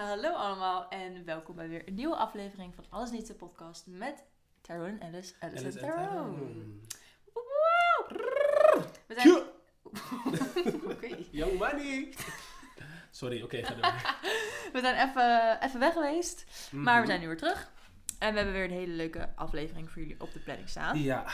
Hallo allemaal en welkom bij weer een nieuwe aflevering van Alles Niet de podcast met Tyrone en Alice. Alice, Alice en! We zijn... Young money. Sorry, oké, ga door. We zijn even, even weg geweest, maar we Mhm. zijn nu weer terug. En we hebben weer een hele leuke aflevering voor jullie op de planning staan. Ja,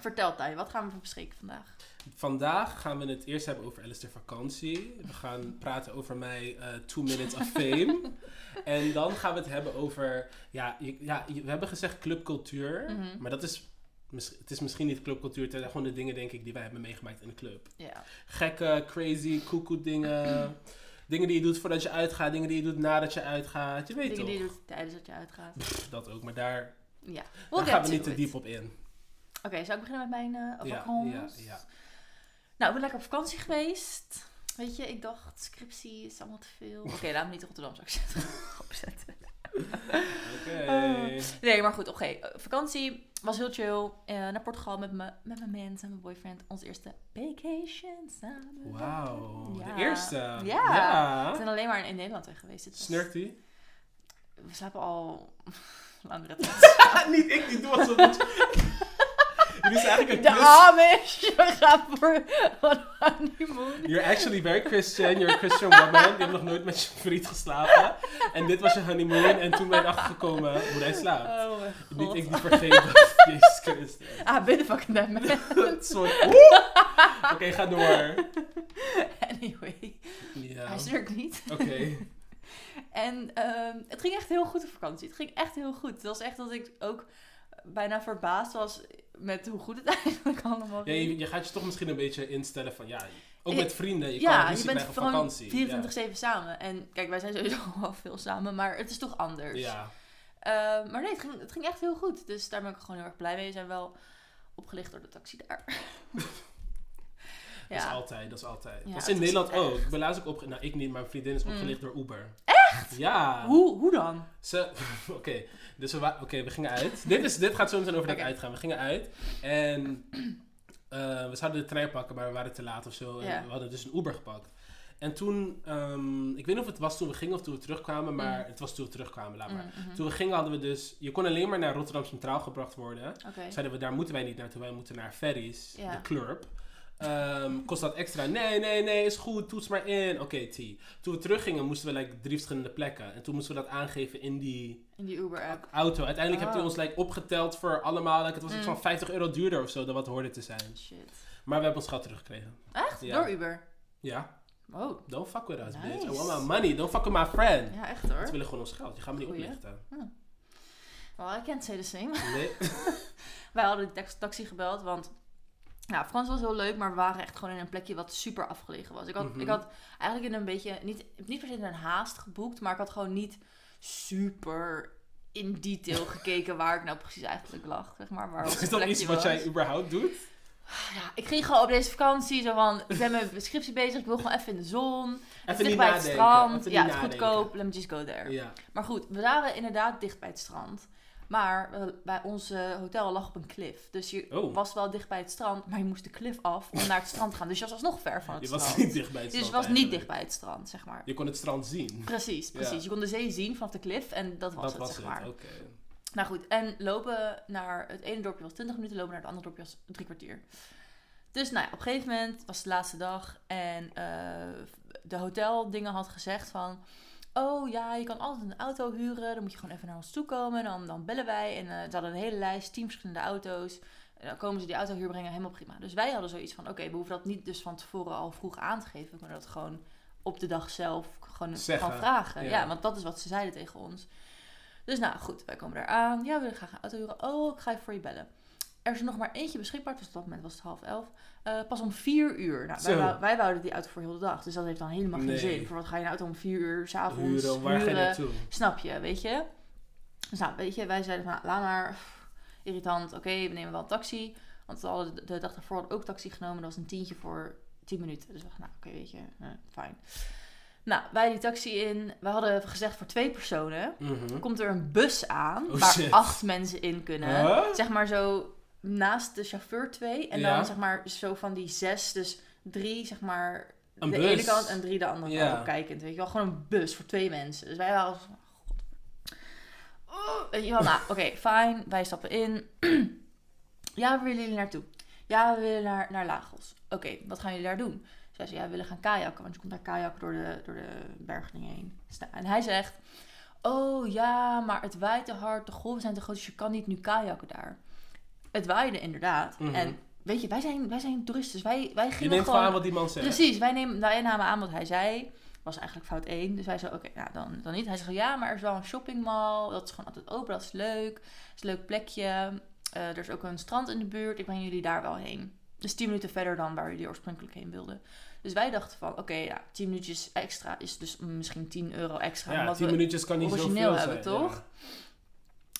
Vertel Ty, wat gaan we bespreken vandaag? vandaag gaan we het eerst hebben over Alistair vakantie. We gaan praten over mij eh Two Minutes of Fame. en dan gaan we het hebben over, ja, ja we hebben gezegd clubcultuur. Mhm. Maar dat is, het is misschien niet clubcultuur. Het zijn gewoon de dingen, denk ik, die wij hebben meegemaakt in de club. Ja. Gekke, crazy, koekoe dingen. dingen die je doet voordat je uitgaat. Dingen die je doet nadat je uitgaat. Je weet Dingen toch? die je doet tijdens dat je uitgaat. Pff, dat ook, maar daar, Ja. daar We'll gaan we niet te diep op in. Oké, zou ik beginnen met mijn Ja, vakantie? ja, ja. Nou, ik ben lekker op vakantie geweest. Weet je, ik dacht, scriptie is allemaal te veel. Oké, laat me niet Rotterdam zou ik zetten. opzetten. Oké. Eh, Nee, maar goed, oké. eh, vakantie was heel chill. Eh, naar Portugal met, me, met mijn mensen en mijn boyfriend. Ons eerste vacation samen. Wauw, Ja. de eerste. Ja. ja. We zijn alleen maar in Nederland weg geweest. Was- Snurkt die? We slapen al tijd. niet ik, die doe wat zijn eigenlijk De een plus. Amish! We gaan voor een honeymoon. You're actually very Christian. You're a Christian woman. Je hebt nog nooit met je vriend geslapen. En dit was je honeymoon. En toen ben je achtergekomen hoe hij slaapt. Oh mijn Niet god. ik die vergeven. Jezus Christus. Ah, binnen fucking that man. Sorry. Oké, ga door. Anyway, Ja. hij snurkt niet. Oké. En ehm, het ging echt heel goed op vakantie. Het ging echt heel goed. Het was echt dat ik ook bijna verbaasd was met hoe goed het eigenlijk allemaal Ja, ging. je, je gaat je toch misschien een beetje instellen van ja, ook Ja, met vrienden. Je ja, kan je bent gewoon vakantie. 24-7 samen. En kijk, wij zijn sowieso wel veel samen, maar het is toch anders. Ja. Ehm, maar nee, het ging, het ging echt heel goed. Dus daar ben ik gewoon heel erg blij mee. We zijn wel opgelicht door de taxi daar. Dat is altijd, dat is altijd. Ja, dat is in Nederland ook. Ik ben laatst ook opge... Nou, ik niet, maar mijn vriendin is Mm. opgelicht door Uber. Echt? Ja. Hoe, hoe dan? Ze... Oké, dus we, Oké, we gingen uit. dit, is, dit gaat zo meteen over dat uitgaan. We gingen uit en eh, we zouden de trein pakken, maar we waren te laat of zo. En we hadden dus een Uber gepakt. En toen, ehm, ik weet niet of het was toen we gingen of toen we terugkwamen, maar Mm. het was toen we terugkwamen, laat maar. Mm, mhm. Toen we gingen hadden we dus, je kon alleen maar naar Rotterdam Centraal gebracht worden. Zeiden we, daar moeten wij niet naartoe, wij moeten naar Ferries, de club. Ehm, kost dat extra? Nee, nee, nee, is goed, toets maar in. Oké, T. Toen we teruggingen moesten we like, drie verschillende plekken. En toen moesten we dat aangeven in die In die Uber-app. auto. Uiteindelijk heeft hij Oh. ons like, opgeteld voor allemaal. Like, het was iets Mm. van 50 euro duurder of zo dan wat hoorde te zijn. Shit. Maar we hebben ons geld teruggekregen. Echt? Ja. Door Uber? Ja, Oh. don't fuck with us, Nice. bitch. I want my money. Don't fuck with my friend. Ja, echt hoor. Ze willen gewoon ons geld. Je gaat me niet Goeie. oplichten. Well, I can't say the same. Nee. Wij hadden de tax- taxi gebeld, want ja, vakantie was heel leuk, maar we waren echt gewoon in een plekje wat super afgelegen was. Ik had, Mhm. ik had eigenlijk in een beetje, niet, niet per se in een haast geboekt, maar ik had gewoon niet super in detail gekeken waar ik nou precies eigenlijk lag, zeg maar. Waar is dat iets wat jij überhaupt doet? Ja, ik ging gewoon op deze vakantie zo van, ik ben met mijn scriptie bezig, ik wil gewoon even in de zon. Even dicht bij het strand. Even Ja, het is nadenken. goedkoop, let me just go there. Ja. Maar goed, we waren inderdaad dicht bij het strand. Maar eh, bij ons hotel lag op een klif. Dus je Oh. was wel dicht bij het strand, maar je moest de klif af om naar het strand te gaan. Dus je was alsnog ver van het Je strand. was niet dicht bij het dus je strand was niet dicht bij het strand, zeg maar. Je kon het strand zien. Precies, precies. Ja. Je kon de zee zien vanaf de klif en dat was dat het, was zeg het, maar. oké. Nou goed, en lopen naar het ene dorpje was 20 minuten, lopen naar het andere dorpje was drie kwartier. Dus nou ja, op een gegeven moment was het de laatste dag en eh, de hoteldingen had gezegd van... Oh ja, je kan altijd een auto huren, dan moet je gewoon even naar ons toe komen, dan, dan bellen wij. En eh, ze hadden een hele lijst, tien verschillende auto's. En dan komen ze die auto huur brengen, helemaal prima. Dus wij hadden zoiets van, oké, we hoeven dat niet dus van tevoren al vroeg aan te geven. We kunnen dat gewoon op de dag zelf gewoon vragen. ja. Ja. want dat is wat ze zeiden tegen ons. Dus nou goed, wij komen daar aan. Ja, we willen graag een auto huren. Oh, ik ga even voor je bellen. Er is er nog maar eentje beschikbaar. Dus op dat moment was het half elf. Eh, pas om vier uur. Nou, wij, wou- wij wouden die auto voor heel de dag. Dus dat heeft dan helemaal geen zin. Voor wat ga je een auto om vier uur s'avonds Huren, waar ga je huren? naartoe? Snap je, weet je? Dus nou, weet je, wij zeiden van, nou, laat maar. Irritant. Oké, we nemen wel een taxi. Want we hadden de, dag daarvoor ook taxi genomen. Dat was een tientje voor 10 minuten. Dus we dachten, nou, oké, weet je, eh, fijn. Nou, wij die taxi in. We hadden gezegd voor twee personen. Mhm. Komt er een bus aan Oh, waar shit. acht mensen in kunnen. Huh? Zeg maar zo naast de chauffeur twee. En Ja. dan zeg maar zo van die zes. Dus drie zeg maar Een de bus. ene kant en drie de andere Ja. kant op kijkend. Weet je wel, gewoon een bus voor twee mensen. Dus wij waren als... Oh, weet je wel, nou, oké, fijn. Wij stappen in. ja, waar willen jullie naartoe? Ja, we willen naar, naar Lagos. Oké, wat gaan jullie daar doen? Zij zei, ja, we willen gaan kajakken, want je komt daar kajakken door de, door de bergdingen heen. En hij zegt, oh ja, maar het waait te hard, de golven zijn te groot, dus je kan niet nu kajakken daar. Het waaide inderdaad. Mhm. En weet je, wij zijn, wij zijn toeristen, dus wij, wij Je gingen neemt gewoon... aan wat die man zegt. Precies, wij, nemen, wij namen aan wat hij zei. Was eigenlijk fout 1. Dus wij zeiden, oké, nou dan, dan niet. Hij zei, ja, maar er is wel een shoppingmall. Dat is gewoon altijd open, dat is leuk. Dat is een leuk plekje. Eh, er is ook een strand in de buurt. Ik breng jullie daar wel heen. Dus 10 minuten verder dan waar jullie oorspronkelijk heen wilden. Dus wij dachten van, oké, ja, 10 minuutjes extra is dus misschien 10 euro extra. Ja, omdat 10 we- minuutjes kan niet zoveel hebben, zijn. toch? Ja.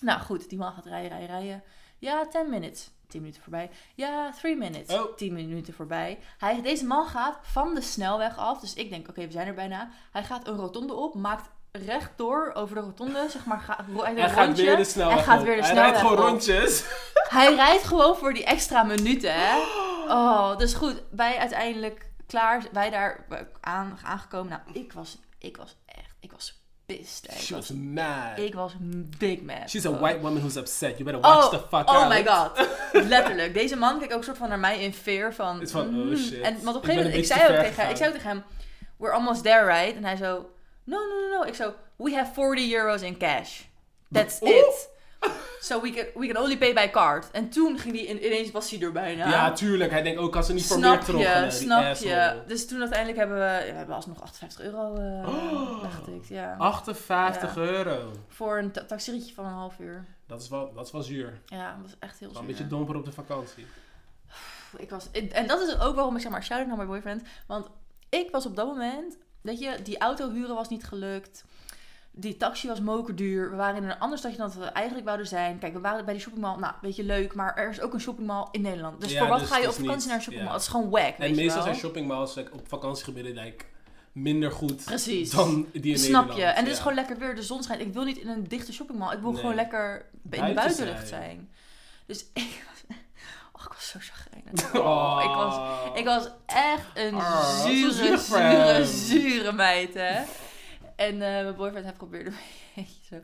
Nou goed, die man gaat rijden, rijden, rijden. Ja, 10 minutes. 10 minuten voorbij. Ja, 3 minutes. Oh. 10 minuten voorbij. Hij, deze man gaat van de snelweg af. Dus ik denk, oké, we zijn er bijna. Hij gaat een rotonde op, maakt rechtdoor over de rotonde, zeg maar, ga, hij gaat weer de snelweg Hij gaat weer de Hij rijdt snelweg gewoon op. rondjes. Hij rijdt gewoon voor die extra minuten, hè. Oh, dus goed. Wij uiteindelijk klaar, wij daar aan, aangekomen. Nou, ik was, ik was echt, ik was pissed. hè. She was, was mad. ik was big mad. She's a Oh. white woman who's upset. You better watch Oh, the fuck out. Oh my god. Letterlijk. Deze man keek ook soort van naar mij in fear van... Van, oh mm. shit. En, want op een gegeven moment, ik zei, ook tegen, ik zei ook tegen hem, we're almost there, right? En hij zo, no, no, no, no. Ik zo, we have 40 euros in cash. That's it. So we can, we can only pay by card. En toen ging die, in- ineens was hij er bijna. Ja, tuurlijk. Hij denkt ook als ze niet voor meer Snap troggelen. snap asshole. je. Dus toen uiteindelijk hebben we, ja, we hebben alsnog 58 euro eh Oh. weggetikt. Ja. 58 Ja. euro. Voor een ta- taxirietje van een half uur. Dat is wel, dat is wel zuur. Ja, dat was echt heel Wel een zuur. beetje domper op de vakantie. Ik was, en dat is ook waarom ik zeg maar shout-out naar mijn boyfriend. Want ik was op dat moment, weet je, die auto huren was niet gelukt. Die taxi was mokerduur. We waren in een ander stadje dan dat we eigenlijk wouden zijn. Kijk, we waren bij die shoppingmall. Nou, weet je, leuk. Maar er is ook een shoppingmall in Nederland. Dus Ja, voor wat dus ga je op vakantie niet- naar een shoppingmall? ja. Het is gewoon wack, weet En je meestal wel. zijn shoppingmalls like, op vakantiegebieden like, minder goed Precies. dan die in Snap je? Nederland. En het is ja. gewoon lekker weer. De zon schijnt. Ik wil niet in een dichte shoppingmall. Ik wil Nee. gewoon lekker in de Buiten buitenlucht zijn. zijn. Dus ik was... Oh, ik was zo chagrijnig. Oh. Oh, ik was Ik was echt een Ah, zure, zure, zure meid, hè. En eh, mijn boyfriend heeft probeerde een beetje zo...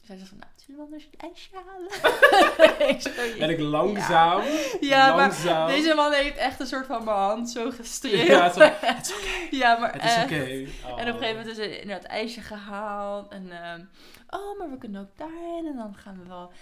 Dus hij zei van, nou, zullen we anders een ijsje halen? ik En ik langzaam, Ja, maar langzaam. deze man heeft echt een soort van mijn hand zo gestreeld. Ja, zo, Ja, maar het is oké. Oh. En op een gegeven moment is er inderdaad ijsje gehaald. En, ehm, oh, maar we kunnen ook daarheen. En dan gaan we wel,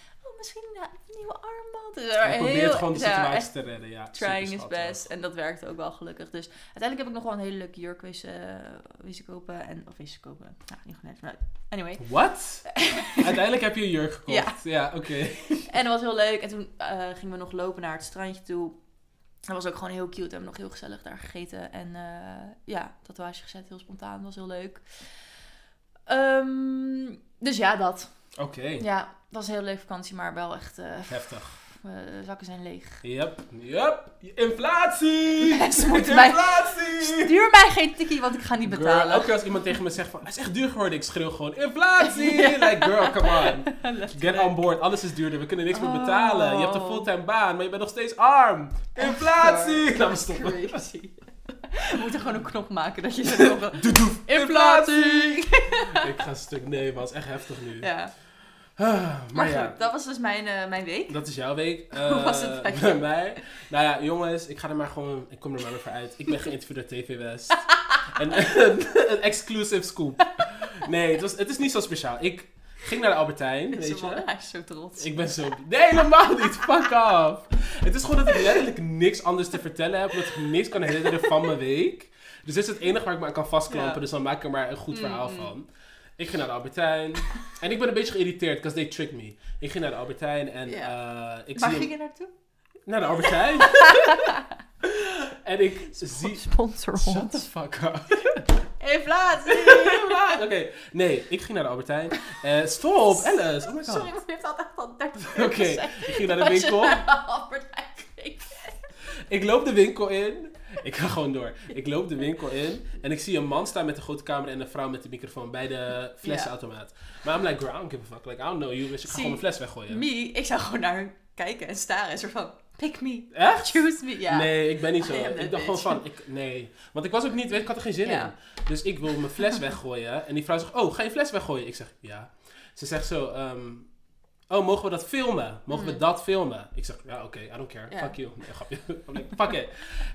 misschien een nieuwe armband. Dus Hij probeert heel- gewoon de situatie te redden. Ja, trying his superschattig. best. En dat werkte ook wel gelukkig. Dus uiteindelijk heb ik nog wel een hele leuke jurk wezen, eh, kopen. En, of wezen kopen. Nou, niet gewoon net. Maar anyway. Wat? Uiteindelijk heb je een jurk gekocht. Ja. Ja, oké. En dat was heel leuk. En toen eh, gingen we nog lopen naar het strandje toe. Dat was ook gewoon heel cute. We hebben nog heel gezellig daar gegeten. En eh, ja, tatoeage gezet. Heel spontaan. Dat was heel leuk. Ehm, dus ja, dat. Oké. Ja, het was een heel leuke vakantie. Maar wel echt... eh Heftig. mijn zakken zijn leeg. Yep. Yep. Inflatie! Moeten mij- Inflatie! Stuur mij geen tikkie, want ik ga niet Girl, betalen. elke keer als iemand tegen me zegt van, het is echt duur geworden, ik schreeuw gewoon, inflatie! Like, girl, come on. Get on board, alles is duurder, we kunnen niks meer betalen. Je hebt een Oh. fulltime baan, maar je bent nog steeds arm. Inflatie! Laat me stoppen. We moeten gewoon een knop maken dat je zo nog... Doe, doe. Inflatie! Ik ga stuk, nee, maar het is echt heftig nu. Ja. Ah, Maar goed, ja, dat was dus mijn, eh, mijn week. dat is jouw week. Hoe was het Eh, bij bij mij? Nou ja, jongens, ik ga er maar gewoon, ik kom er maar weer voor uit. Ik ben geïnterviewd door TV West. een, een, een exclusive scoop. Nee, het, was, het is niet zo speciaal. Ik ging naar de Albertijn, weet man, je. hij is zo trots. Ik ben zo... Nee, helemaal niet. Fuck off. Het is gewoon dat ik letterlijk niks anders te vertellen heb. Dat ik niks kan herinneren van mijn week. Dus dit is het enige waar ik me aan kan vastklampen. Ja. Dus dan maak ik er maar een goed verhaal Mm, mm. van. Ik ging naar de Albertijn. en ik ben een beetje geïrriteerd, because they tricked me. Ik ging naar de Albertijn en eh, ik Waar zie ging hem- je naartoe? naar de Albertijn. en ik zie... Sponsor Shut the fuck up. Inflatie! Oké, nee, ik ging naar de Albertijn. Eh, stop, Alice. Oh my god. Sorry, maar je hebt altijd al 30 Oké, ik ging naar de winkel. Ik Ik loop de winkel in. Ik ga gewoon door. Ik loop de winkel in en ik zie een man staan met een grote camera en een vrouw met de microfoon bij de flessenautomaat. Maar I'm like, girl, I don't give a fuck. Like, I don't know you, dus ik ga gewoon mijn fles weggooien. Me, ik zou gewoon naar kijken en staren. En soort van, Pick me. Echt? Choose me. Ja. Nee, ik ben niet zo. Ik dacht gewoon van, ik, nee. Want ik was ook niet, weet, ik had er geen zin Ja. in. Dus ik wil mijn fles weggooien. En die vrouw zegt, oh, ga je fles weggooien? Ik zeg, ja. Ze zegt zo, ehm, oh, mogen we dat filmen? Mogen we Mhm. dat filmen? Ik zeg, ja, oké, I don't care. Fuck you. Nee, grapje. Fuck it.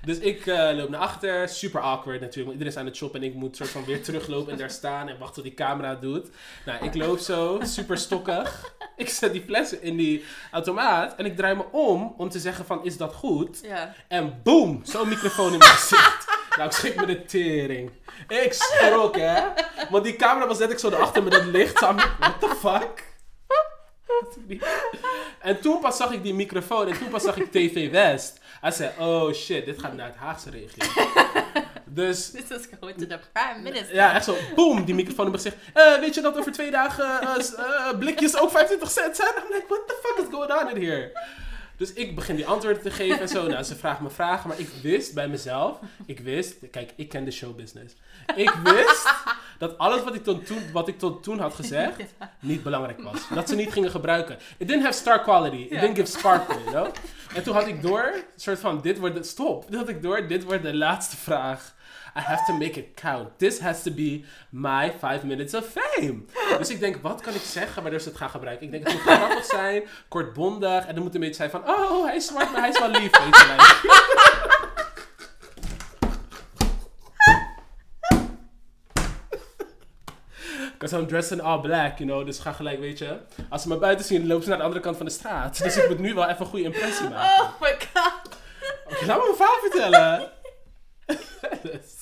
Dus ik eh, loop naar achter. Super awkward natuurlijk. Want iedereen is aan het shoppen en ik moet soort van weer teruglopen en daar staan en wachten tot die camera doet. Nou, ik loop zo, super stokkig. Ik zet die flessen in die automaat en ik draai me om om te zeggen van, is dat goed? En boom, zo'n microfoon in mijn gezicht. Nou, ik schrik me de tering. Ik schrok, hè. Want die camera was net ik zo erachter met dat licht. Like, what the fuck? En toen pas zag ik die microfoon en toen pas zag ik TV West. Hij zei, oh shit, dit gaat naar het Haagse regio. Dus This is going to the prime minister. ja, echt zo, boom, die microfoon in mijn gezicht. Eh, weet je dat over twee dagen s- eh, blikjes ook 25 cent zijn? I'm like, what the fuck is going on in here? Dus ik begin die antwoorden te geven en zo. Nou, ze vraagt me vragen, maar ik wist bij mezelf, ik wist, kijk, ik ken de showbusiness. Ik wist dat alles wat ik tot toen, wat ik tot toen had gezegd, niet belangrijk was. Dat ze niet gingen gebruiken. It didn't have star quality. It didn't give sparkle, you know? En toen had ik door, soort van, dit wordt de, stop. Toen had ik door, dit wordt de laatste vraag. I have to make it count. This has to be my five minutes of fame. Dus ik denk, wat kan ik zeggen waardoor ze het gaan gebruiken? Ik denk, het moet grappig zijn, kortbondig. En dan moet een beetje zijn van, oh, hij is zwart, maar hij is wel lief. Weet je wel. Because I'm dressed in all black, you know. Dus ga gelijk, weet je. Als ze me buiten zien, lopen ze naar de andere kant van de straat. Dus ik moet nu wel even een goede impressie maken. Oh my god. Oké, laat me mijn verhaal vertellen. Dus,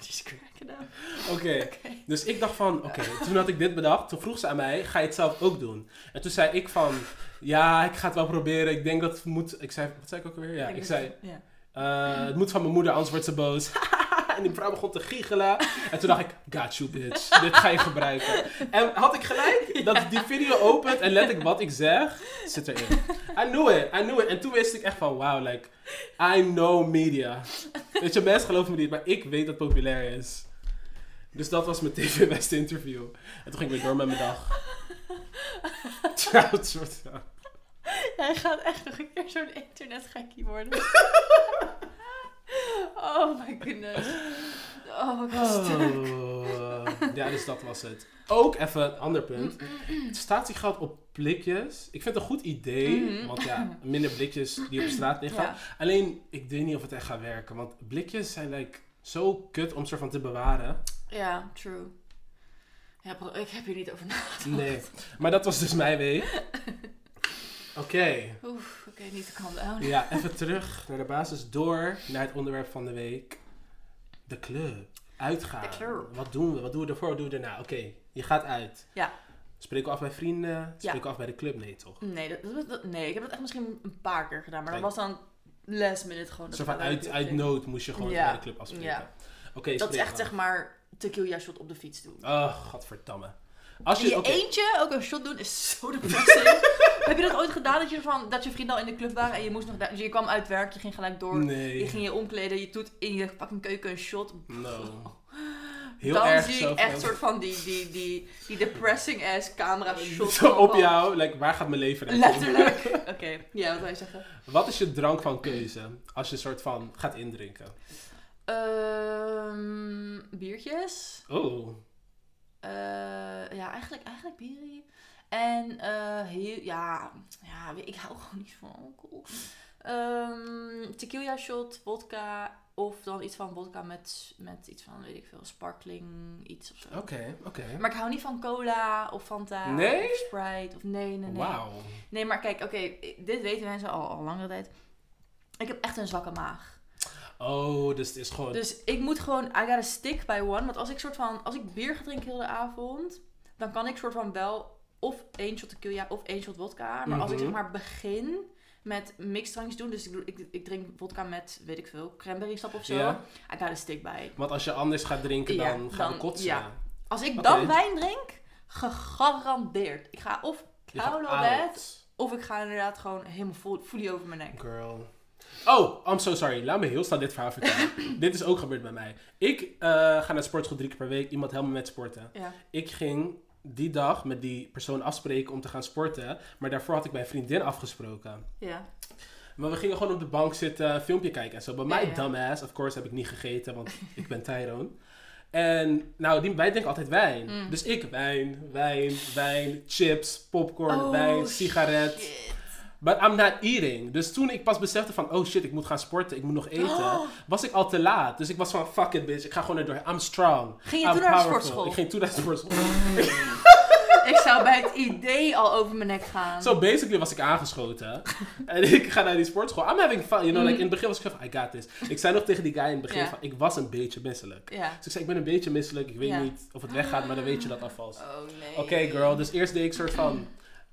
Just cracking up. Oké, dus ik dacht van, oké, toen had ik dit bedacht. Toen vroeg ze aan mij, ga je het zelf ook doen? En toen zei ik van, ja, ik ga het wel proberen. Ik denk dat het moet... Ik zei, wat zei ik ook alweer? Ja, ik zei, eh, het moet van mijn moeder, anders wordt ze boos. en die vrouw begon te giechelen. En toen dacht ik, got you bitch. Dit ga je gebruiken. En had ik gelijk dat die video opent en let ik wat ik zeg, zit erin. I knew it, I knew it. En toen wist ik echt van, wow, like, I know media. Weet je, mensen geloven me niet, maar ik weet dat het populair is. Dus dat was mijn TV West interview. En toen ging ik weer door met mijn dag. Ja, het soort van. Jij gaat echt nog een keer zo'n internetgekkie worden. oh my goodness. Oh. Oh, ja, dus dat was het. Ook even een ander punt. Statiegeld op blikjes. Ik vind het een goed idee. Mhm. Want ja, minder blikjes die op straat liggen. Ja. Alleen, ik weet niet of het echt gaat werken. Want blikjes zijn like, zo kut om soort van te bewaren. ja, true. Ja, bro, ik heb hier niet over nagedacht. Nee. Maar dat was dus mijn week. Oké. Oef, oké, niet te calm down. Ja, even terug naar de basis. Door naar het onderwerp van de week. De club. Uitgaan. De club. Wat doen we? Wat doen we ervoor? Wat doen we erna? Oké, je gaat uit. Ja. Spreken we af bij vrienden? Ja. Spreken we af bij de club? Nee, toch? Nee, dat, dat- dat- nee, ik heb het echt misschien een paar keer gedaan. Maar dat was dan last minute gewoon. Dat soort van uit, nood moest je gewoon Ja. bij de club afspreken. Ja. Oké, Dat is echt af. zeg maar tequila shot op de fiets doen. Oh, godverdamme. Als je, je eentje ook een shot doen is zo depressing. heb je dat ooit gedaan dat je, van, dat je vrienden al in de club waren en je moest nog dus je kwam uit werk, je ging gelijk door, je Nee. ging je omkleden, je doet in je fucking keuken een shot. No. Heel dan erg zie ik echt soort van die, die, die, die depressing ass camera shot. Zo op jou. Like, waar gaat mijn leven naartoe? Letterlijk. Oké, ja, wat wil je zeggen? Wat is je drank van keuze? Als je soort van gaat indrinken. Ehm biertjes. Oh. Eh, ja, eigenlijk, eigenlijk bier. En eh, heel, ja, ja, ik hou gewoon niet van alcohol. Ehm tequila shot, vodka. Of dan iets van vodka met, met iets van, weet ik veel, sparkling, iets of zo. Oké, oké. Maar ik hou niet van cola of Fanta Nee? of Sprite of nee, nee, nee. Wauw. Nee, maar kijk, oké, dit weten mensen al, al langere tijd. Ik heb echt een zwakke maag. Oh, dus het is gewoon... Dus ik moet gewoon, I gotta stick by one. Want als ik soort van, als ik bier ga drinken heel de avond, dan kan ik soort van wel of één shot tequila of één shot vodka. Maar als ik Mhm. zeg maar begin met mixdrankjes doen, dus ik, ik, ik drink vodka met, weet ik veel, cranberry sap of zo. Ja. I gotta stick by. Want als je anders gaat drinken, Ja, dan gaan we kotsen. ja. Als ik dan wijn drink, gegarandeerd. Ik ga of koude op bed, of ik ga inderdaad gewoon helemaal fully over mijn nek. Girl. Oh, I'm so sorry. Laat me heel snel dit verhaal vertellen. dit is ook gebeurd bij mij. Ik eh, ga naar sportschool drie keer per week. Iemand helpt me met sporten. Ja. Ik ging die dag met die persoon afspreken om te gaan sporten. Maar daarvoor had ik mijn vriendin afgesproken. Ja. Maar we gingen gewoon op de bank zitten, een filmpje kijken en zo. Bij mij, ja. dumbass, of course, heb ik niet gegeten, want ik ben Tyrone. En nou, die, wij drinken altijd wijn. Mm. Dus ik wijn, wijn, wijn, chips, popcorn, Oh, wijn, sigaret. shit. But I'm not eating. Dus toen ik pas besefte van, oh shit, ik moet gaan sporten, ik moet nog eten, Oh. was ik al te laat. Dus ik was van, fuck it bitch, ik ga gewoon er doorheen. I'm strong. Ging je I'm toen naar de sportschool? Ik ging toen naar de sportschool. Ik zou bij het idee al over mijn nek gaan. So basically was ik aangeschoten. en ik ga naar die sportschool. I'm having fun. You know, like, in het begin was ik van, I got this. Ik zei nog tegen die guy in het begin van, ik was een beetje misselijk. Dus ik zei, ik ben een beetje misselijk. Ik weet niet of het weggaat, maar dan weet je dat alvast. Oh nee. Oké girl, dus eerst deed ik soort van...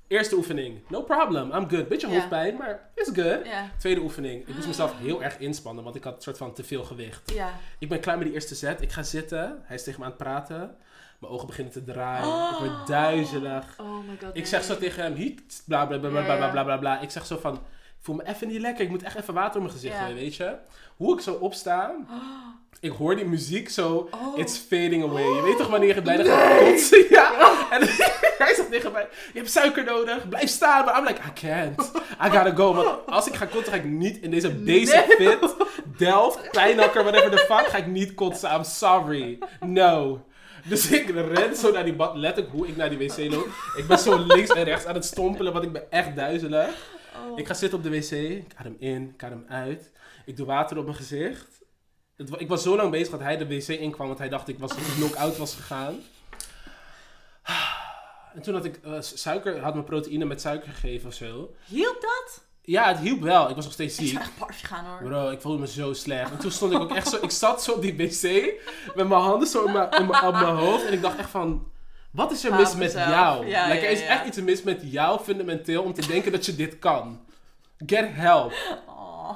Eerste oefening, no problem, I'm good. Beetje hoofdpijn, maar it's good. Tweede oefening, ik moest mezelf heel erg inspannen, want ik had een soort van te veel gewicht. Ik ben klaar met die eerste set, ik ga zitten. Hij is tegen me aan het praten. Mijn ogen beginnen te draaien. Ik word duizelig. Oh my god. Ik zeg zo nee. tegen hem, hiet, bla bla bla bla bla bla bla. Ik zeg zo van, ik voel me even niet lekker. Ik moet echt even water op mijn gezicht gooien, weet je. Hoe ik zo opsta, ik hoor die muziek zo, Oh. it's fading away. Je weet toch wanneer je bijna gaat kotsen? Ja. En hij zegt tegen mij, je hebt suiker nodig, blijf staan. Maar I'm like, I can't. I gotta go. Want als ik ga kotsen, ga ik niet in deze basic fit, Delft, Kleinakker, whatever the fuck, ga ik niet kotsen. I'm sorry. No. Dus ik ren zo naar die bad, letterlijk hoe ik naar die wc loop. Ik ben zo links en rechts aan het stompelen, want ik ben echt duizelig. Oh. Ik ga zitten op de wc, ik adem in, ik adem uit. Ik doe water op mijn gezicht. Het ik was zo lang bezig dat hij de wc inkwam, want hij dacht ik was knock-out was gegaan. En toen had ik eh, suiker, had me proteïne met suiker gegeven of zo. Hielp dat? Ja, het hielp wel. Ik was nog steeds Ik zou ziek. echt gaan hoor. Bro, ik voelde me zo slecht. En toen stond ik ook echt zo... Ik zat zo op die wc met mijn handen zo in mijn, in mijn- op mijn hoofd. En ik dacht echt van... Wat is er mis op met jou? Ja, like, er is ja. echt iets mis met jou fundamenteel om te denken dat je dit kan. Get help. Oh.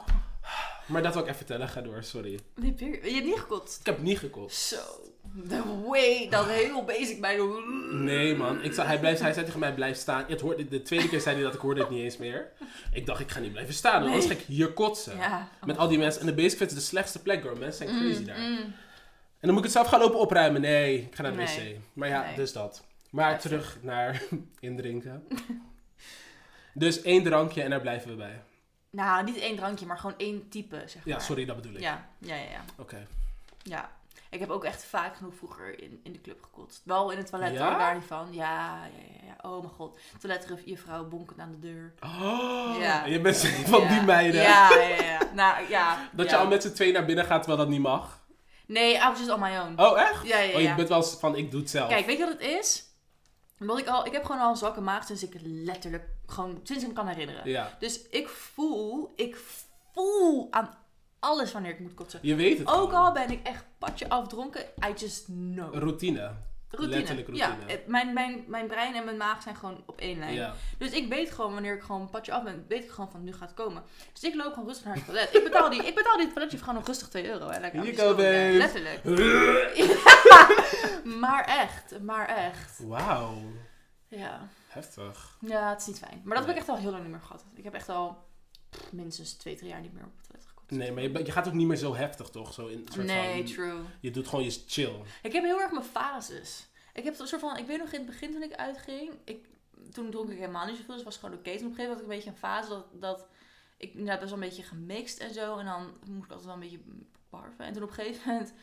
Maar dat wil ik even vertellen. Ga door, sorry. Je hebt niet gekotst. Ik heb niet gekost. Zo. The way dat heel basic bij de... Nee, man. Ik zei, hij, blijft, hij zei tegen mij, blijf staan. Het hoorde, de tweede keer zei hij dat, ik hoorde het niet eens meer. Ik dacht, ik ga niet blijven staan, want anders ga ik hier kotsen. Ja. Met al die mensen. En de basic fit is de slechtste plek, girl. Mensen zijn crazy Mm, daar. mm. En dan moet ik het zelf gaan lopen opruimen. Nee, ik ga naar de Nee. wc. Maar ja, Nee. dus dat. Maar terug naar indrinken. dus één drankje en daar blijven we bij. Nou, niet één drankje, maar gewoon één type, zeg maar. Ja, sorry, dat bedoel ik. Ja, ja, ja. ja. Oké. ja. Ik heb ook echt vaak genoeg vroeger in, in de club gekotst. Wel in het toilet, Ja? hoor, daar niet van. Ja, ja, ja, ja. Oh mijn god. Toiletjuffrouw bonkend aan de deur. Oh, Ja. je bent van die meiden. Ja, ja, ja. Nou, ja. Dat je al met z'n twee naar binnen gaat terwijl dat niet mag. Nee, I was just on my own. Oh, echt? Ja, ja, Oh, je bent wel eens van, ik doe het zelf. Kijk, weet je wat het is? Omdat ik al, ik heb gewoon al een zwakke maag sinds ik letterlijk gewoon, sinds ik me kan herinneren. Ja, Dus ik voel, ik voel aan alles wanneer ik moet kotsen. je weet het Ook al ben ik echt patje afdronken, I just know. Routine. Routine. letterlijk routine. Ja, mijn, mijn, mijn brein en mijn maag zijn gewoon op één lijn. Ja. Dus ik weet gewoon wanneer ik gewoon patje af ben, weet ik gewoon van nu gaat het komen. Dus ik loop gewoon rustig naar het toilet. Ik betaal die, ik betaal die toiletje gewoon nog rustig 2 euro. Go, babe. Letterlijk. maar echt, maar echt. Wauw. Ja. Heftig. ja, het is niet fijn. Maar dat heb ik echt al heel lang niet meer gehad. Ik heb echt al pff, minstens 2, 3 jaar niet meer op het toilet. Nee, maar je, gaat ook niet meer zo heftig, toch? Zo in soort Nee, van... true. Je doet gewoon je chill. Ik heb heel erg mijn fases. Ik heb een soort van, ik weet nog in het begin toen ik uitging, ik, toen dronk ik helemaal niet zoveel, dus het was gewoon oké. Toen op een gegeven moment had ik een beetje een fase dat, dat ik inderdaad best wel een beetje gemixt en zo. En dan moest ik altijd wel een beetje barven. En toen op een gegeven moment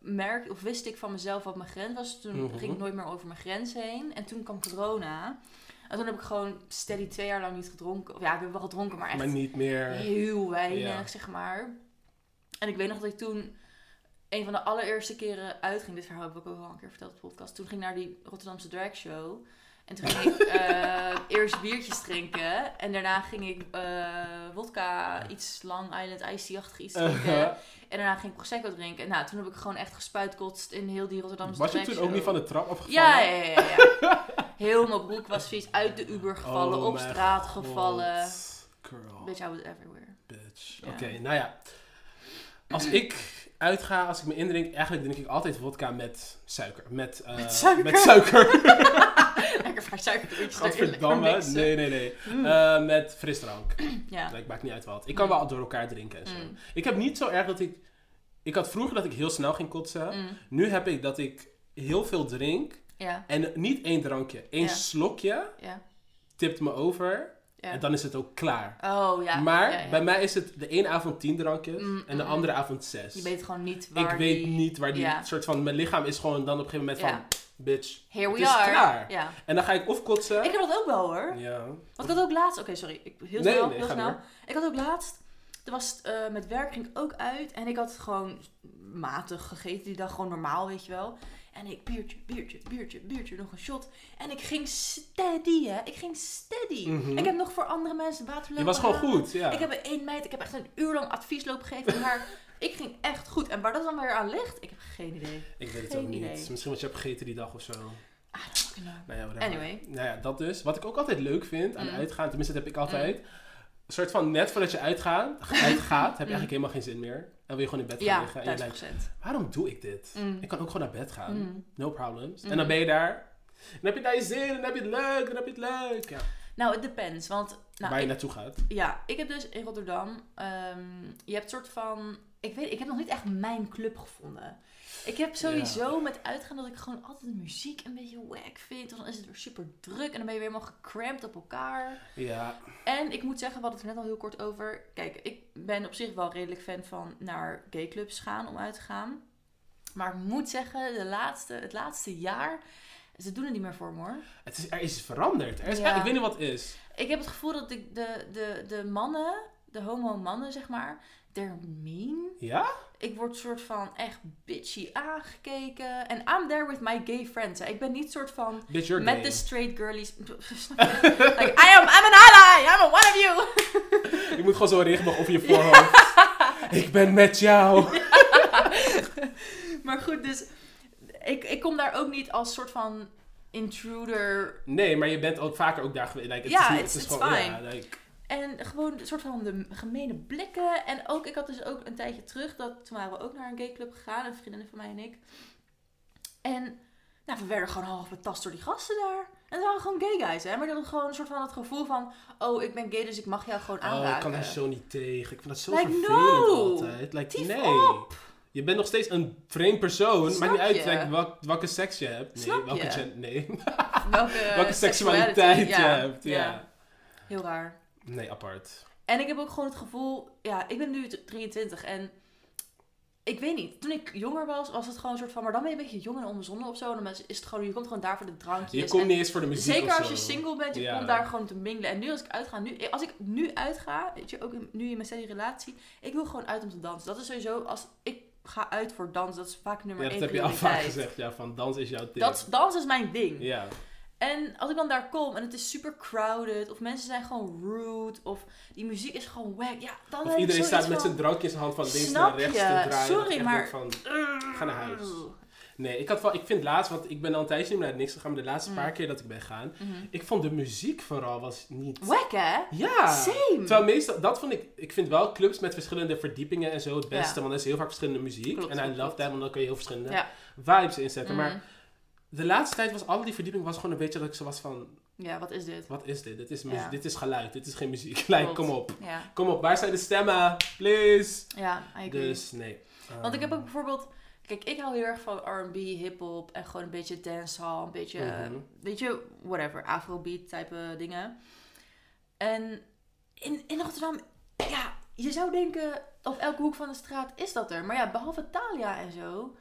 merk, of wist ik van mezelf wat mijn grens was. Toen Mhm. ging ik nooit meer over mijn grens heen. En toen kwam corona. En toen heb ik gewoon steady twee jaar lang niet gedronken. Of ja, ik heb wel gedronken, maar echt Maar niet meer... heel weinig, Ja. zeg maar. En ik weet nog dat ik toen een van de allereerste keren uitging. Dit verhaal heb ik ook al een keer verteld op de podcast. Toen ging ik naar die Rotterdamse drag show. En toen ging ik eh, eerst biertjes drinken. En daarna ging ik eh wodka, iets Long Island Iced Tea-achtig iets drinken. Uh-huh. En daarna ging ik Prosecco drinken. En nou, toen heb ik gewoon echt gespuitkotst in heel die Rotterdamse Was je toen ook niet van de trap afgevallen? Ja, ja, ja. ja. heel mijn broek was vies. Uit de Uber gevallen, Oh op straat God. gevallen. Girl. Bitch, I was everywhere. Bitch. Ja. Oké, nou ja. Als ik uitga, als ik me indrink, eigenlijk drink ik altijd vodka met suiker. Met, eh, Met suiker? Met suiker. Suikertjes Gadverdamme. Nee, nee, nee. Eh, met frisdrank. Ja. Dat maakt niet uit wat. Ik kan wel door elkaar drinken en zo. Mm. Ik heb niet zo erg dat ik... Ik had vroeger dat ik heel snel ging kotsen. Mm. Nu heb ik dat ik heel veel drink. Ja. En niet één drankje. één Ja. slokje Ja. tipt me over. En dan is het ook klaar. Oh ja. maar ja, ja. bij mij is het de ene avond tien drankjes Mm, en de mm, andere avond zes. Je weet gewoon niet ik waar weet die... niet waar die ja. soort van... Mijn lichaam is gewoon dan op een gegeven moment van... Bitch. Here Het we is are. klaar. Ja. En dan ga ik of kotsen... Ik heb dat ook wel hoor. Ja. Want ik had ook laatst... Oké, sorry. Ik, heel Nee, snel. nee, heel ga snel. door. Ik had ook laatst... Er was, eh, met werk ging ik ook uit. En ik had gewoon matig gegeten die dag. Gewoon normaal, weet je wel. En ik biertje, biertje, biertje, biertje. Nog een shot. En ik ging steady, hè. Ik ging steady. Mhm. Ik heb nog voor andere mensen water Je was gewoon goed, ja. Ik heb één meid... Ik heb echt een uur lang advies lopen geven aan haar. Ik ging echt goed. En waar dat dan weer aan ligt? Ik heb geen idee. Ik weet het ook niet. idee. Misschien wat je hebt gegeten die dag of zo. Fucking know. Nou ja. Anyway. Nou ja, dat dus. Wat ik ook altijd leuk vind aan Mm. uitgaan, tenminste dat heb ik altijd. Een soort van net voordat je uitgaat, uitgaat heb je Mm. eigenlijk helemaal geen zin meer. En wil je gewoon in bed gaan Ja, liggen. En je 1000%. denkt, waarom doe ik dit? Mm. Ik kan ook gewoon naar bed gaan. Mm. No problems. Mm. En dan ben je daar. Dan heb je daar je zin, dan heb je het leuk, dan heb je het leuk. Ja. Nou, het depends. Want nou, Waar je ik, naartoe gaat. ja, ik heb dus in Rotterdam... ehm, je hebt soort van... Ik weet, ik heb nog niet echt mijn club gevonden. Ik heb sowieso met uitgaan dat ik gewoon altijd de muziek een beetje wack vind. Want dan is het weer super druk en dan ben je weer helemaal gecrampt op elkaar. Ja. En ik moet zeggen, we hadden het er net al heel kort over. Kijk, ik ben op zich wel redelijk fan van naar gayclubs gaan om uit te gaan. Maar ik moet zeggen, de laatste, het laatste jaar, ze doen het niet meer voor me hoor. Het is, er is veranderd. Er is, Ja. Ik weet niet wat het is. Ik heb het gevoel dat ik de, de, de mannen, de homo mannen zeg maar, they're mean. Ja? Ik word soort van echt bitchy aangekeken. En I'm there with my gay friends. hè. Ik ben niet soort van met de straight girlies. Like, I am, I'm an ally. I'm a one of you. Je moet gewoon zo'n regenboog op je voorhoofd. ik ben met jou. maar goed, dus ik, ik kom daar ook niet als soort van intruder. Nee, maar je bent ook vaker ook daar geweest. Like, het Ja, is, niet- it's- het is it's gewoon, fine. Ja, like, En gewoon een soort van de gemene blikken. En ook, ik had dus ook een tijdje terug, dat, toen waren we ook naar een gayclub gegaan, een vriendin van mij en ik. En nou, we werden gewoon half betast door die gasten daar. En het waren gewoon gay guys, hè. Maar die hadden gewoon een soort van het gevoel van, oh, ik ben gay, dus ik mag jou gewoon oh, aanraken. ik kan daar zo niet tegen. Ik vind dat zo Like, vervelend no. altijd. Like, Tief nee. op. Je bent nog steeds een vreemd persoon. Snap Maakt niet uit like, welk- welke seks je hebt. Nee, Snap welke, je? nee. Welke, welke seksualiteit je hebt. Ja. Heel raar. Nee, apart. En ik heb ook gewoon het gevoel, ja, ik ben nu 23 en ik weet niet, toen ik jonger was, was het gewoon een soort van, maar dan ben je een beetje jong en onbezonnen of zo. En dan is het gewoon, je komt gewoon daar voor de drankjes. Je komt en niet eens voor de muziek zeker als je single bent, je Ja. komt daar gewoon te mingelen. En nu als ik uitga, nu, als ik nu uitga, weet je, ook nu in mijn steady relatie, ik wil gewoon uit om te dansen. Dat is sowieso, als ik ga uit voor dansen, dat is vaak nummer Ja, één dat heb je al vaak gezegd. Ja, van dans is jouw ding. Dat, dans is mijn ding. Ja. En als ik dan daar kom en het is super crowded, of mensen zijn gewoon rude, of die muziek is gewoon wack, ja, dan Of iedereen staat met van, zijn drankje in zijn hand van links Snap naar rechts je? te draaien. Sorry, maar- van, ga naar huis. Nee, ik, had wel, ik vind laatst, want ik ben al een tijdje niet meer naar niks gegaan, maar de laatste Mm. paar keer dat ik ben gaan, Mhm. ik vond de muziek vooral was niet... Wack, hè? Ja! Same. Terwijl meestal, dat vond ik, ik vind wel clubs met verschillende verdiepingen en zo het beste, Ja. want er is heel vaak verschillende muziek. Klopt, en I klopt, love that, want dan kun je heel verschillende Ja. vibes inzetten. Mhm. Maar de laatste tijd was al die verdieping was gewoon een beetje dat ik zo was van, Ja, wat is dit? wat is dit? Dit is, Ja. dit is geluid, dit is geen muziek. like, kom op. Ja, Kom op, waar zijn de stemmen? Please! ja I agree. Dus nee. Want ik heb Ehm, ook bijvoorbeeld... Kijk, ik hou heel erg van R&B, hip-hop en gewoon een beetje dancehall, een beetje, Mhm. weet je, whatever, afrobeat type dingen. En in, in Rotterdam, ja, je zou denken, op elke hoek van de straat is dat er. Maar ja, behalve Thalia en zo,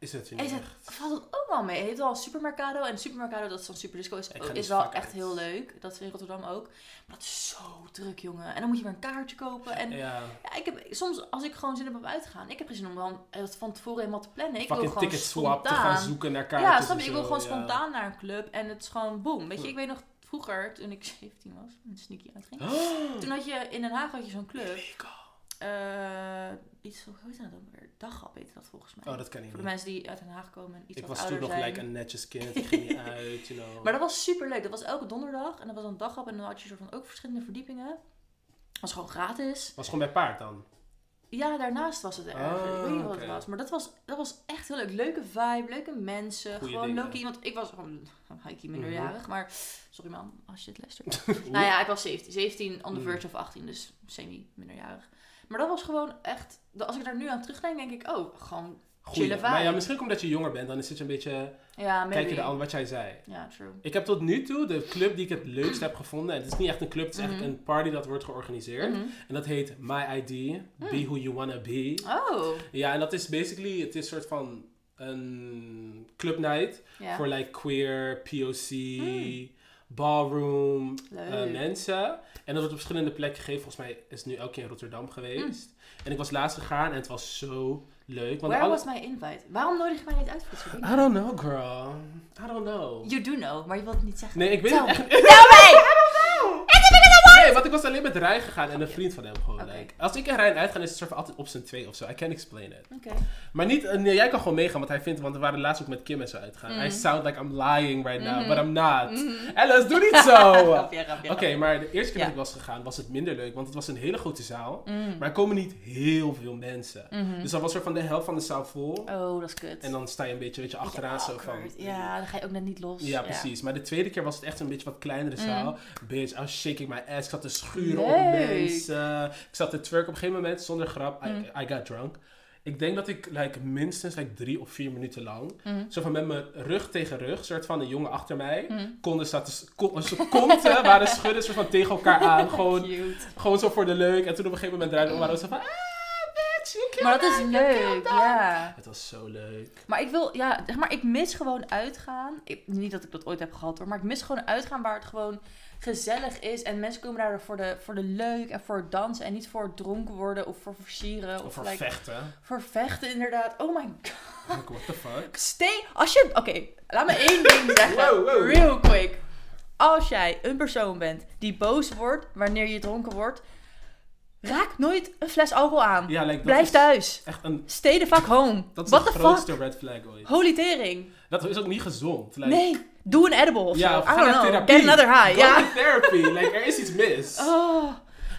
Is het je is niet het, echt? valt het ook wel mee. Het heeft wel een supermercado en supermercado, dat is dan superdisco, is, is wel echt uit. heel leuk. Dat is in Rotterdam ook. Maar dat is zo druk, jongen. En dan moet je weer een kaartje kopen. En Ja. ja, ik heb soms als ik gewoon zin heb om uit te gaan, ik heb geen zin om dan het van tevoren helemaal te plannen. Ik wil Fucking gewoon ticket swap te gaan spontaan. zoeken naar kaartjes. Ja, snap je? en Ik wil gewoon ja. spontaan naar een club en het is gewoon boom. Weet je, ik weet nog vroeger, toen ik 17 was, een sneaky uitging. Oh, Toen had je in Den Haag had je zo'n club. Eh iets, hoe heet dat dan weer? Daghap heet dat volgens mij. Oh, dat kan ik Voor de niet. mensen die uit Den Haag komen en iets Ik wat was toen nog gelijk een netjes kind. Ik ging niet uit, you know. Maar dat was super leuk. Dat was elke donderdag en dat was een daghap en dan had je soort van ook verschillende verdiepingen. Dat was gewoon gratis. Was gewoon bij paard dan? Ja, daarnaast was het erger. ik weet niet wat het was. Maar dat was, dat was echt heel leuk. Leuke vibe, leuke mensen. Goeie gewoon. Loki. Want ik was gewoon Heiki minderjarig. Maar sorry man, als je het luistert. Nou ja, ik was 17. 17 on the Mm. verge of 18. Dus semi-minderjarig. Maar dat was gewoon echt... Als ik daar nu aan terugdenk, denk ik... Oh, gewoon goeie. Maar ja, misschien omdat je jonger bent, dan is het een beetje... Ja. Kijk je aan wat jij zei. Ja, true. Ik heb tot nu toe de club die ik het leukst heb gevonden. En het is niet echt een club, het is Mhm. eigenlijk een party dat wordt georganiseerd. Mhm. En dat heet My ID. Be Who You Wanna Be. Oh, Ja, en dat is basically, het is een soort van een club night. Voor like queer, POC, Mm. Ballroom eh, mensen. En dat wordt op verschillende plekken gegeven. Volgens mij is het nu elke keer in Rotterdam geweest. En ik was laatst gegaan en het was zo leuk. Want Where alle- was my invite? Waarom nodig je mij niet uit voor dit soort dingen? I don't know, girl. I don't know. You do know, maar je wilt het niet zeggen. Nee, ik weet het echt! Nee, want ik was alleen met Rijn gegaan en een vriend van hem gewoon. Like. als ik en Rijn uitgaan, is het soort van altijd op zijn twee of zo. I can't explain it. Oké. Maar niet, eh, nee, jij kan gewoon meegaan, want hij vindt, want we waren laatst ook met Kim en zo uitgaan. Mm. I sound like I'm lying right now, Mhm. but I'm not. Mhm. Alice, doe niet zo! Oké, maar de eerste keer Ja. dat ik was gegaan, was het minder leuk, want het was een hele grote zaal. Mm. Maar er komen niet heel veel mensen. Mhm. Dus dan was er van de helft van de zaal vol. Oh, dat is kut. En dan sta je een beetje, weet je, Beetje achteraan zo van... Ja, dan ga je ook net niet los. Ja, precies. Maar de tweede keer was het echt een beetje wat kleinere Mm. zaal. Bitch, I was shaking my ass. Ik zat te schuren op Leuk. mensen. Ik zat te twerken op een gegeven moment, zonder grap. Mm. I, I got drunk. Ik denk dat ik like, minstens like, drie of vier minuten lang, Mm. zo van met mijn rug tegen rug, soort van een jongen achter mij, Mm. konden zaten, kon, ze konten waren schudden, soort van tegen elkaar aan. Gewoon, Cute. gewoon zo voor de leuk. En toen op een gegeven moment draaide we om, waren we zo van, ah, Maar dat is leuk, that." ja. Het was zo leuk. Maar ik wil, ja, zeg maar, ik mis gewoon uitgaan. Ik, niet dat ik dat ooit heb gehad hoor, maar ik mis gewoon uitgaan waar het gewoon gezellig is. En mensen komen daar voor de, voor de leuk en voor het dansen. En niet voor het dronken worden of voor versieren. Of, Of voor like, vechten. voor vechten inderdaad. Oh my god. Like, what the fuck? Stay, als je, oké, laat me één ding zeggen. Wow, wow. Real quick. Als jij een persoon bent die boos wordt wanneer je dronken wordt, raak nooit een fles alcohol aan. Ja, like, Blijf is thuis. Echt een, Stay the fuck home. dat is What de grootste fuck? red flag ooit. Holy tering. Dat is ook niet gezond. Like, Nee, doe een edible of Ja, zo. I don't naar know. therapie. Get another high. Go Ja. therapy. Like, er is iets mis. Oh.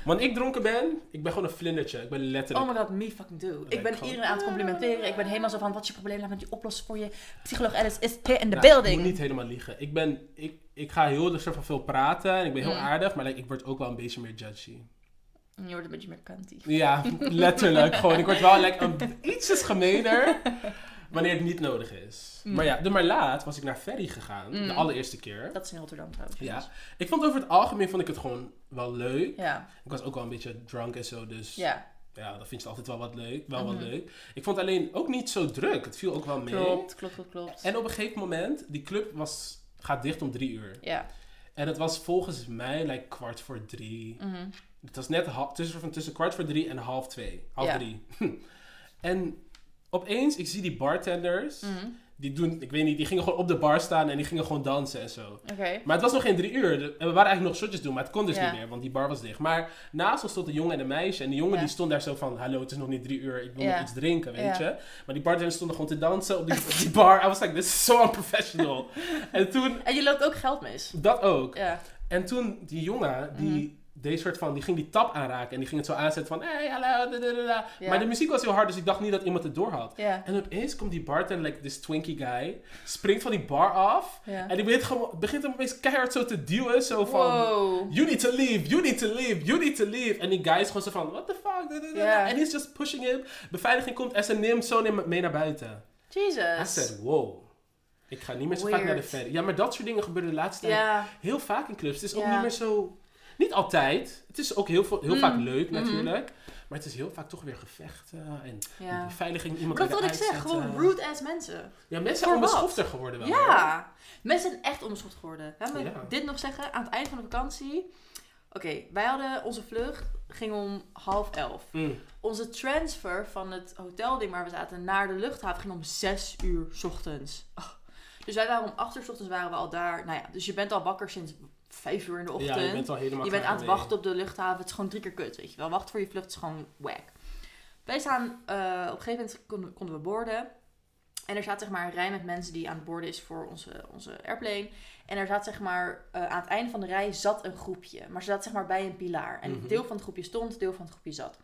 Wanneer ik dronken ben, ik ben gewoon een vlindertje. Ik ben letterlijk... oh my god, me fucking do. Ik ben gewoon- iedereen aan het complimenteren. Ik ben helemaal zo van, wat is je probleem? Laat me die oplossen voor je. Psycholoog Alice is in the Nou, building. Ik moet niet helemaal liegen. Ik ben... Ik, ik ga heel soort van veel praten en ik ben heel Mm. aardig, maar like, ik word ook wel een beetje meer judgy. Je wordt een beetje meer cunty. Ja, letterlijk. gewoon, ik word wel like, een, ietsjes gemeener wanneer het niet nodig is. Mm. Maar ja, de maar laat was ik naar Ferry gegaan, Mm. de allereerste keer. Dat is in Rotterdam trouwens. Ja. jongens. Ik vond over het algemeen vond ik het gewoon wel leuk. Ja. Ik was ook wel een beetje drunk en zo, dus Ja. ja, dat vind je altijd wel wat leuk. Wel wat Mhm. leuk. Ik vond het alleen ook niet zo druk. Het viel ook wel mee. Klopt, klopt, klopt, klopt. En op een gegeven moment, die club was, gaat dicht om drie uur. Ja. En het was volgens mij like kwart voor drie. Mhm. Het was net tussen, tussen kwart voor drie en half twee. Half Ja. drie. en opeens, ik zie die bartenders. Mhm. Die doen, ik weet niet, die gingen gewoon op de bar staan en die gingen gewoon dansen en zo. Maar het was nog geen drie uur. En we waren eigenlijk nog shotjes doen, maar het kon dus Ja. niet meer, want die bar was dicht. Maar naast ons stond een jongen en een meisje. En die jongen Ja. die stond daar zo van, hallo, het is nog niet drie uur, ik wil Ja. nog iets drinken, weet je. Maar die bartenders stonden gewoon te dansen op die, op die bar. I was like, this is so unprofessional. en toen, En je loopt ook geld mis. dat ook. En toen, die jongen, die... Mhm. Deed soort van, die ging die tap aanraken en die ging het zo aanzetten van, hey, hallo. Maar de muziek was heel hard, dus ik dacht niet dat iemand het door had. Ja. En opeens komt die bartender, like this twinkie guy, springt van die bar af en die begint, gewoon, begint hem opeens keihard zo te duwen, zo van, you need to leave, you need to leave, you need to leave. En die guy is gewoon zo van, what the fuck, en he's just pushing him. Beveiliging komt en ze neemt zo mee naar buiten. I Jesus. said, wow. Ik ga niet meer zo vaak naar de ferry. Ja, maar dat soort dingen gebeuren de laatste tijd heel vaak in clubs. Het is ook niet meer zo... Niet altijd. Het is ook heel, veel, heel Mm. vaak leuk Mhm. natuurlijk. Maar het is heel vaak toch weer gevechten. En Ja. beveiliging iemand dat wat ik zeg, gewoon rude ass mensen. Ja, mensen zijn onbeschofter geworden wel. hoor. Ja. Mensen zijn echt onbeschoft geworden. Laat me Ja. dit nog zeggen. Aan het eind van de vakantie. Oké, wij hadden onze vlucht ging om half elf. Mm. Onze transfer van het hotelding waar we zaten naar de luchthaven ging om zes uur 's ochtends. Oh. Dus wij waren om acht uur 's ochtends waren we al daar. Nou ja, dus je bent al wakker sinds vijf uur in de ochtend. Ja, je bent al helemaal Je bent aan het mee. wachten op de luchthaven. Het is gewoon drie keer kut, weet je wel. Wachten voor je vlucht is gewoon whack. Wij staan, eh, op een gegeven moment konden, konden we boorden. En er staat zeg maar een rij met mensen die aan het boorden is voor onze, onze airplane. En er zat zeg maar, eh, aan het einde van de rij zat een groepje. Maar ze zat zeg maar bij een pilaar. En Mhm. deel van het groepje stond, deel van het groepje zat.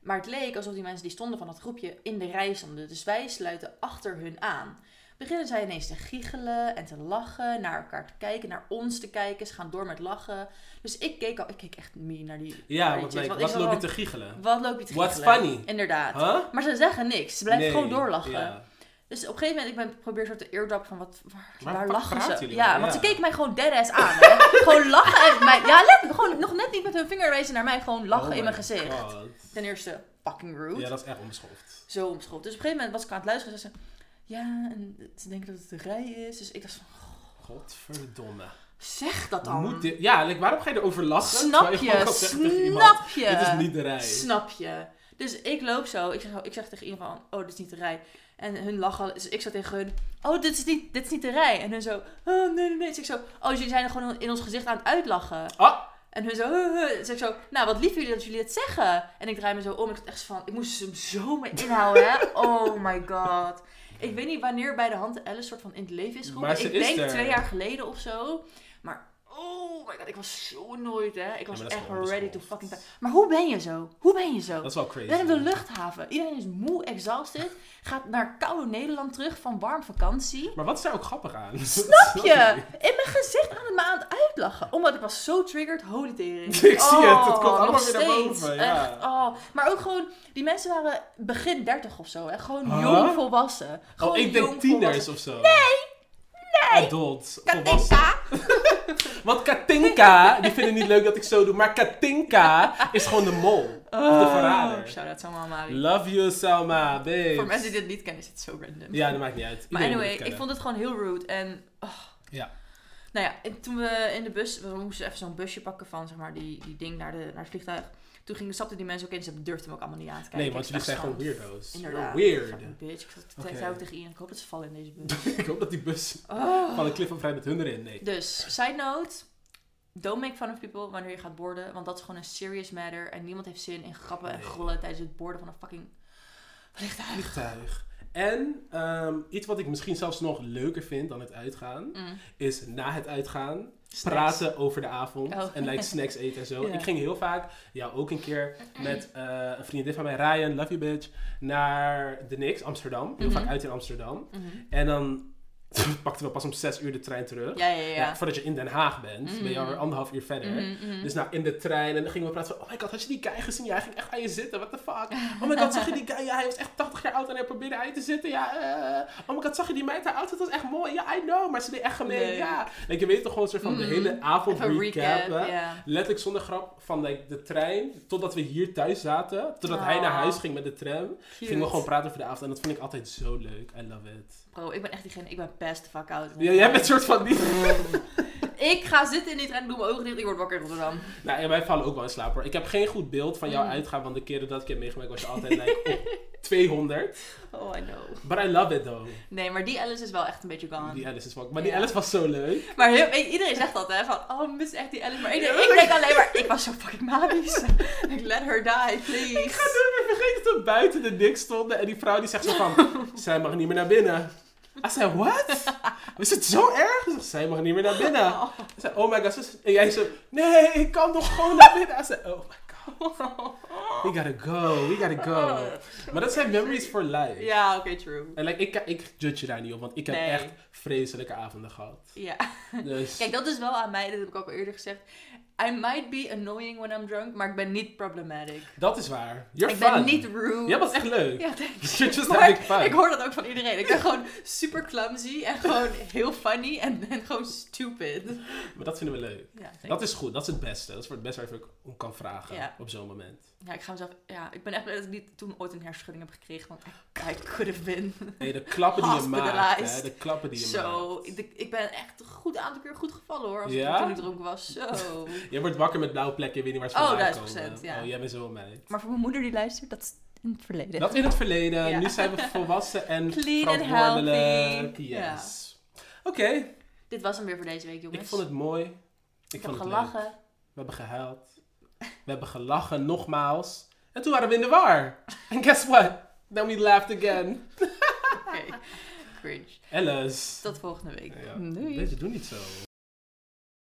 Maar het leek alsof die mensen die stonden van dat groepje in de rij stonden. Dus wij sluiten achter hun aan. Beginnen zij ineens te giechelen en te lachen, naar elkaar te kijken, naar ons te kijken. Ze gaan door met lachen. Dus ik keek al, ik keek echt mee naar die. Ja, want like, wat loop je te giechelen? Wat loop je te What's giechelen? funny? Inderdaad. Huh? Maar ze zeggen niks. Ze blijven Nee, gewoon doorlachen. ja. Dus op een gegeven moment, ik ben probeer zo te eardrop van wat, waar, Waar waar fuck lachen ze? Ja, want ze keken mij gewoon deadass aan. Hè? gewoon lachen en mij, ja, let, gewoon nog net niet met hun vinger wijzen naar mij, gewoon lachen Oh in mijn gezicht. God. Ten eerste, fucking rude. Ja, dat is echt onbeschoft. Zo omschopt. Dus op een gegeven moment was ik aan het luisteren en ze ja, en ze denken dat het de rij is. Dus ik dacht van, Godverdomme. zeg dat dan. Moet dit, ja, like, waarom ga je erover lachen? Snap je, iemand, snap je. Dit is niet de rij. Snap je. Dus ik loop zo. Ik zeg, ik zeg tegen iemand van, oh, dit is niet de rij. En hun lachen. Dus ik zo tegen hun, oh, dit is niet, dit is niet de rij. En hun zo, oh, nee, nee, nee. Dus ik zo, oh, jullie zijn er gewoon in ons gezicht aan het uitlachen. Ah, En hun zo. Dus ik zo, nou, wat lief jullie dat jullie het zeggen. En ik draai me zo om. Ik dacht echt van, ik moest hem zo mee inhouden, hè. Oh my god. Ik weet niet wanneer bij de hand Alice soort van in het leven is geroepen. Ze Ik denk er. twee jaar geleden of zo. Maar, oh my god, ik was zo nooit, hè. Ik was echt ready to fucking... Maar hoe ben je zo? Hoe ben je zo? dat is wel We crazy. zijn op de luchthaven. Iedereen is moe, exhausted. Gaat naar koude Nederland terug van warm vakantie. Maar wat is daar ook grappig aan? Snap je? In mijn gezicht aan het me aan het uitlachen. Omdat ik was zo triggered. Holy tering. Ik zie het, het komt nog allemaal weer naar steeds. boven, ja. Echt, oh. Maar ook gewoon, die mensen waren begin 30 of zo. Hè? Gewoon Huh? jong volwassen. Gewoon Oh, ik denk tieners of zo. Nee! Adult. Katinka. Want Katinka, die vinden niet leuk dat ik zo doe, maar Katinka is gewoon de mol. Of de verrader. Shout-out Salma Amari. Love you, Selma, babe. Voor mensen die dit niet kennen is het zo random. Ja, dat maakt niet uit. Maar Iedereen anyway, ik vond het gewoon heel rude. En, oh. Ja. Nou ja, en toen we in de bus, we moesten even zo'n busje pakken van, zeg maar, die, die ding naar, de, naar het vliegtuig. Toen gingen, stapten die mensen ook in, ze durfden hem ook allemaal niet aan te kijken. Nee, want jullie zijn gewoon weirdo's. Inderdaad. Weird. Fucking bitch. Ik zei ook tegen Ian, ik hoop dat ze vallen in deze bus. ik hoop dat die bus Oh. van een cliff vrij met hun erin. Nee. Dus, side note. Don't make fun of people wanneer je gaat borden. Want dat is gewoon een serious matter. En niemand heeft zin in grappen en grollen tijdens het borden van een fucking vliegtuig. Vliegtuig. En ehm, iets wat ik misschien zelfs nog leuker vind dan het uitgaan, Mm. is na het uitgaan Snacks. praten over de avond Oh. en like snacks eten en zo. Ja. Ik ging heel vaak, ja ook een keer met eh, een vriendin van mij, Ryan, love you bitch, naar de Nix, Amsterdam. Heel Mhm. vaak uit in Amsterdam. Mhm. En dan pakten we pas om zes uur de trein terug. Ja, ja, ja. Ja, voordat je in Den Haag bent, ben je Mhm. alweer anderhalf uur verder. Mhm, mhm. Dus nou, in de trein en dan gingen we praten van, oh my god, had je die guy gezien? Ja, hij ging echt aan je zitten, what the fuck? Oh my god, zag je die guy? Ja, hij was echt 80 jaar oud en hij probeerde aan je te zitten. Ja, eh, oh my god, zag je die meid? Haar outfit was echt mooi. Ja, I know, maar ze deed echt gemeen. Nee. Ja. Like, je weet toch gewoon soort van de Mhm. hele avond Even recap. Letterlijk zonder grap, van like, de trein totdat we hier thuis zaten. Totdat hij naar Oh. huis ging met de tram. Cute. Gingen we gewoon praten over de avond. En dat vind ik altijd zo leuk. I love it. Bro, ik ben echt diegene, ik ben the fuck out. Ja, jij bent soort van die... Ik ga zitten in die trein, doe mijn ogen dicht, ik word wakker in Rotterdam. Nou, en wij vallen ook wel in slaap hoor. Ik heb geen goed beeld van jouw Mm. uitgaan, want de keren dat ik heb meegemaakt was je altijd like, op 200. Oh, I know. But I love it though. Nee, maar die Alice is wel echt een beetje gone. Die Alice is wel... Maar die. Alice was zo leuk. Maar heel, iedereen zegt dat, hè? Van, oh, mis echt die Alice. Maar ik, Ja, ik denk alleen maar, ik was zo fucking manisch. ik let her die, please. Ik ga nooit meer vergeten toen we buiten de dik stonden en die vrouw die zegt zo van, zij mag niet meer naar binnen. I zei, what? Is het zo erg? Ze zij mag niet meer naar binnen. Oh. Ik zei, oh my god. zus. En jij zo, nee, ik kan toch gewoon naar binnen. I zei, oh my god. We gotta go, we gotta go. Maar dat zijn memories for life. Ja, oké, true. En like, ik, ik judge je daar niet op, want ik heb Nee. echt vreselijke avonden gehad. Ja. Dus, Kijk, dat is wel aan mij, dat heb ik ook al eerder gezegd. I might be annoying when I'm drunk, maar ik ben niet problematic. dat is waar. You're ik fun. ben niet rude. Jij was echt leuk. Ja, thanks. You're just Maar having fun. ik hoor dat ook van iedereen. Ik ben gewoon super clumsy en gewoon heel funny en, en gewoon stupid. Maar dat vinden we leuk. Ja. Dat is goed, dat is het beste. Dat is voor het beste waar je om kan vragen Ja. op zo'n moment. ja, ik ga mezelf... Ja, ik ben echt blij dat ik niet toen ooit een hersenschudding heb gekregen, want I, I could have been. Nee, de klappen die je maakt. Hè, de klappen die je Zo, maakt. ik, ik ben echt een goed aantal keer goed gevallen hoor, als Ja? ik toen ik dronken was. Zo. Je wordt wakker met blauwe plekken, je weet niet waar ze Oh, vandaan duizend komen. ja. Oh, jij bent zo'n meid. Maar voor mijn moeder die luistert, dat is in het verleden. Dat in het verleden. Ja. Nu zijn we volwassen en Clean verantwoordelijk. Yes. Oké, Dit was hem weer voor deze week, jongens. ik vond het mooi. Ik, Ik heb het gelachen. leuk. We hebben gehuild. We hebben gelachen, nogmaals. En toen waren we in de war. And guess what? Then we laughed again. Oké. Cringe. Alice. Tot volgende week. Ja. Doei. Deze doen niet zo.